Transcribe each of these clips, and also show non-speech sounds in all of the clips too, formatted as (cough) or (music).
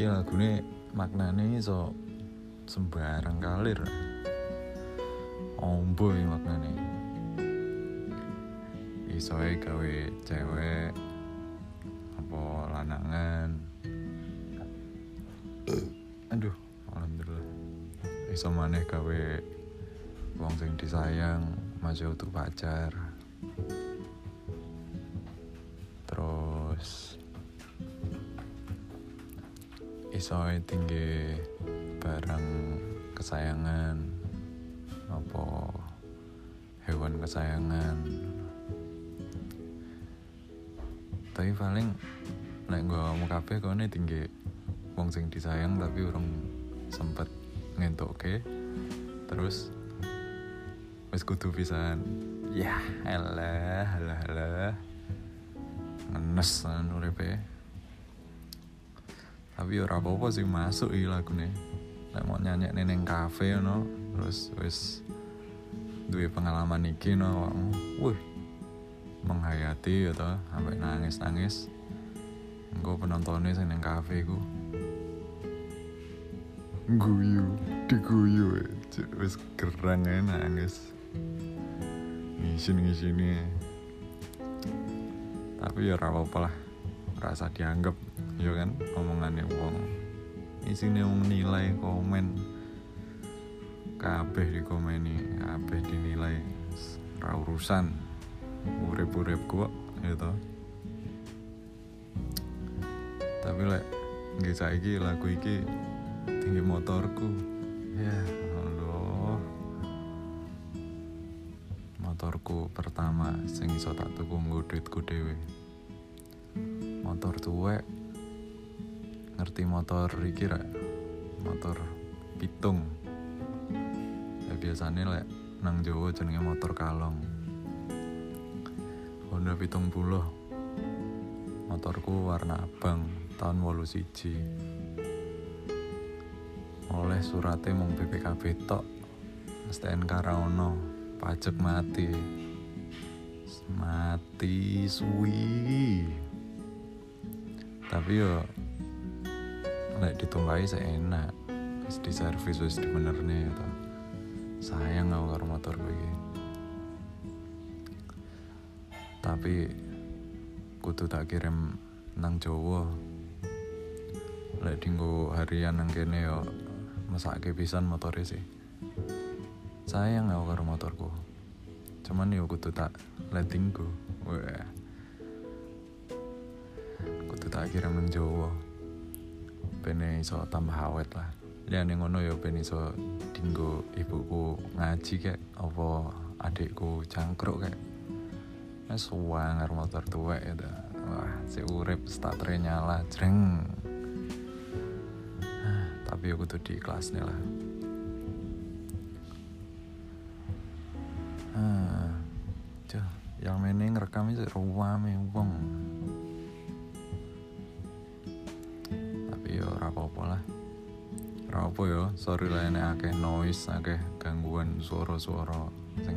iki lagune maknane iso sembarang kalir. Ombo iki maknane. Iso gawe cewek apa lanangan. Aduh alhamdulillah. Iso maneh gawe wong sing disayang masih untuk pacar iso ae tinggi barang kesayangan apa hewan kesayangan. Tapi paling nek gue mau kafe kone tinggi wong sing disayang tapi orang sempet ngentuk oke terus wis kudu pisan. Ya elah elah elah ngenes uripe tapi ora apa-apa sih masuk iki lagune. Nek mau nyanyi neneng kafe no terus wis duwe pengalaman iki no awakmu wih menghayati gitu sampai nangis nangis engkau penontonnya sing neng kafe ku guyu diguyu wis gerang ya nangis. Ngisin ngisini tapi ya ora lah rasa dianggap ya kan omongannya wong. Isine wong nilai komen. Kabeh dikomeni kabeh dinilai ra urusan. Urip-urip kok gitu tapi lek nggih saiki lagu iki tinggi motorku. Ya Allah. Motorku pertama sing iso tak tuku nggo duitku dhewe motor tuwek ngerti motor iki ra motor pitung. Ya biasanya lek nang Jawa jenenge motor kalong. Honda pitung puluh. Motorku warna abang tahun wolu siji. Oleh suratnya mung BPKB tok STNK ra ono pajak mati. Mati suwi tapi yo lek ditumpai saya enak wis di servis wis dibenerne gitu sayang aku karo motor gue tapi kudu tak kirim nang Jawa. Lek dinggo harian nang kene yo mesake pisan motore sih. Sayang aku karo motorku. Cuman yo kudu tak letting go. Wah kudu tak kirim nang Jawa bene iso tambah awet lah. Liyane ngono yo ben iso dinggo ibuku ngaji kayak apa adikku cangkruk kayak wis wangar motor tuwek ya dah. wah si urip startere nyala jreng. Ah, tapi aku tuh di kelas nih lah. Ah yang meneng ngerekam itu ruame wong apa-apa lah. Ora apa yo sorry lah ini akeh noise akeh gangguan suara-suara sing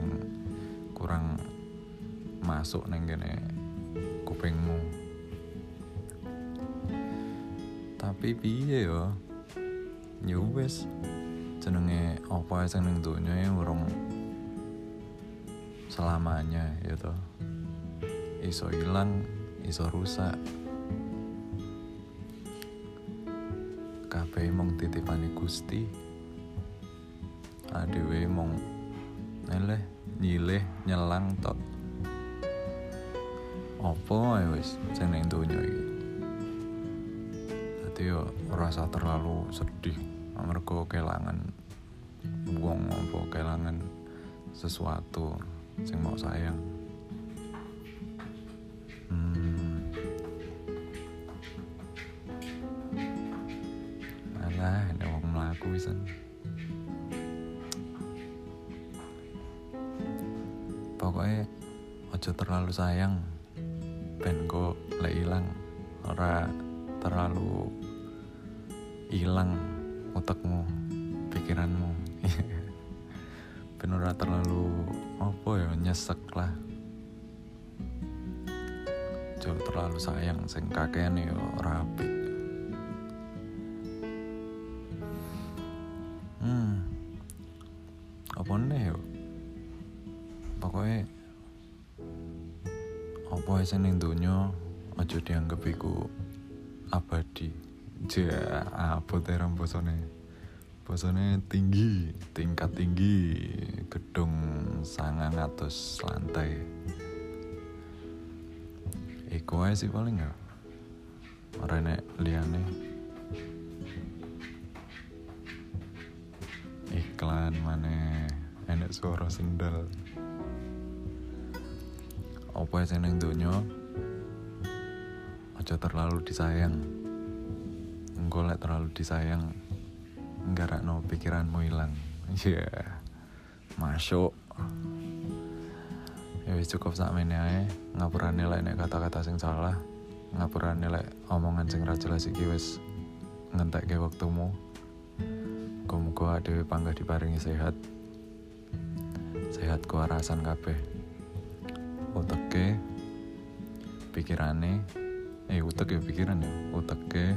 kurang masuk neng kene kupingmu. Tapi piye yo ya wis jenenge apa sing ning donya ya urung selamanya ya toh. Iso hilang iso rusak kabeh mong titipane Gusti. Adewe mong eleh nyileh nyelang tok. Apa ae wis sing ning donya iki? Dadi yo ora usah terlalu sedih amarga kelangan wong apa kelangan sesuatu sing mau sayang pisan pokoknya ojo terlalu sayang ben kok lek ilang ora terlalu hilang otakmu pikiranmu. (laughs) Ben ora terlalu apa ya nyesek lah. Jauh terlalu sayang sing kakean yo rapi sing ning donya aja dianggep iku abadi. Ja apa terang bosone. Bosone tinggi tingkat tinggi gedung sangang atus lantai. Iku aja sih paling ya. Nek liane iklan mana enek suara sendal apa yang seneng dunia aja terlalu disayang. Engkau lek terlalu disayang enggak no pikiranmu hilang (laughs) iya. Yeah. masuk. Ya wis cukup sak mene ae. Ngapurane lek nek kata-kata sing salah. Ngapurane lek omongan sing ra jelas iki wis ngentekke waktumu Muga-muga adewe pangga diparingi sehat. Sehat kewarasan kabeh Pikirane Eh utek ya pikiran ya Uteke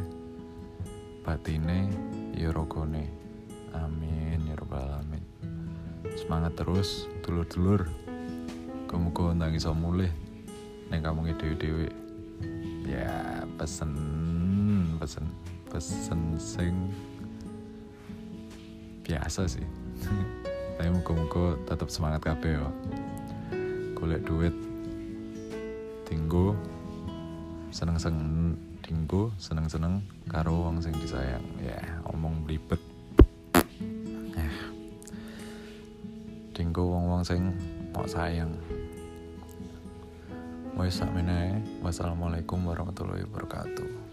Batine Ya rogone. Amin ya robbal alamin. Semangat terus Dulur-dulur. Muga-muga ndang iso mulih Neng kamu dewe-dewe Ya pesen Pesen Pesen sing biasa sih. (laughs) Tapi muka-muka tetap semangat kabeh yo golek duit tinggu seneng-seneng tinggu seneng-seneng karo wong sing disayang. Ya yeah, omong belibet eh tinggu wong-wong sing mau sayang. Wassalamualaikum warahmatullahi wabarakatuh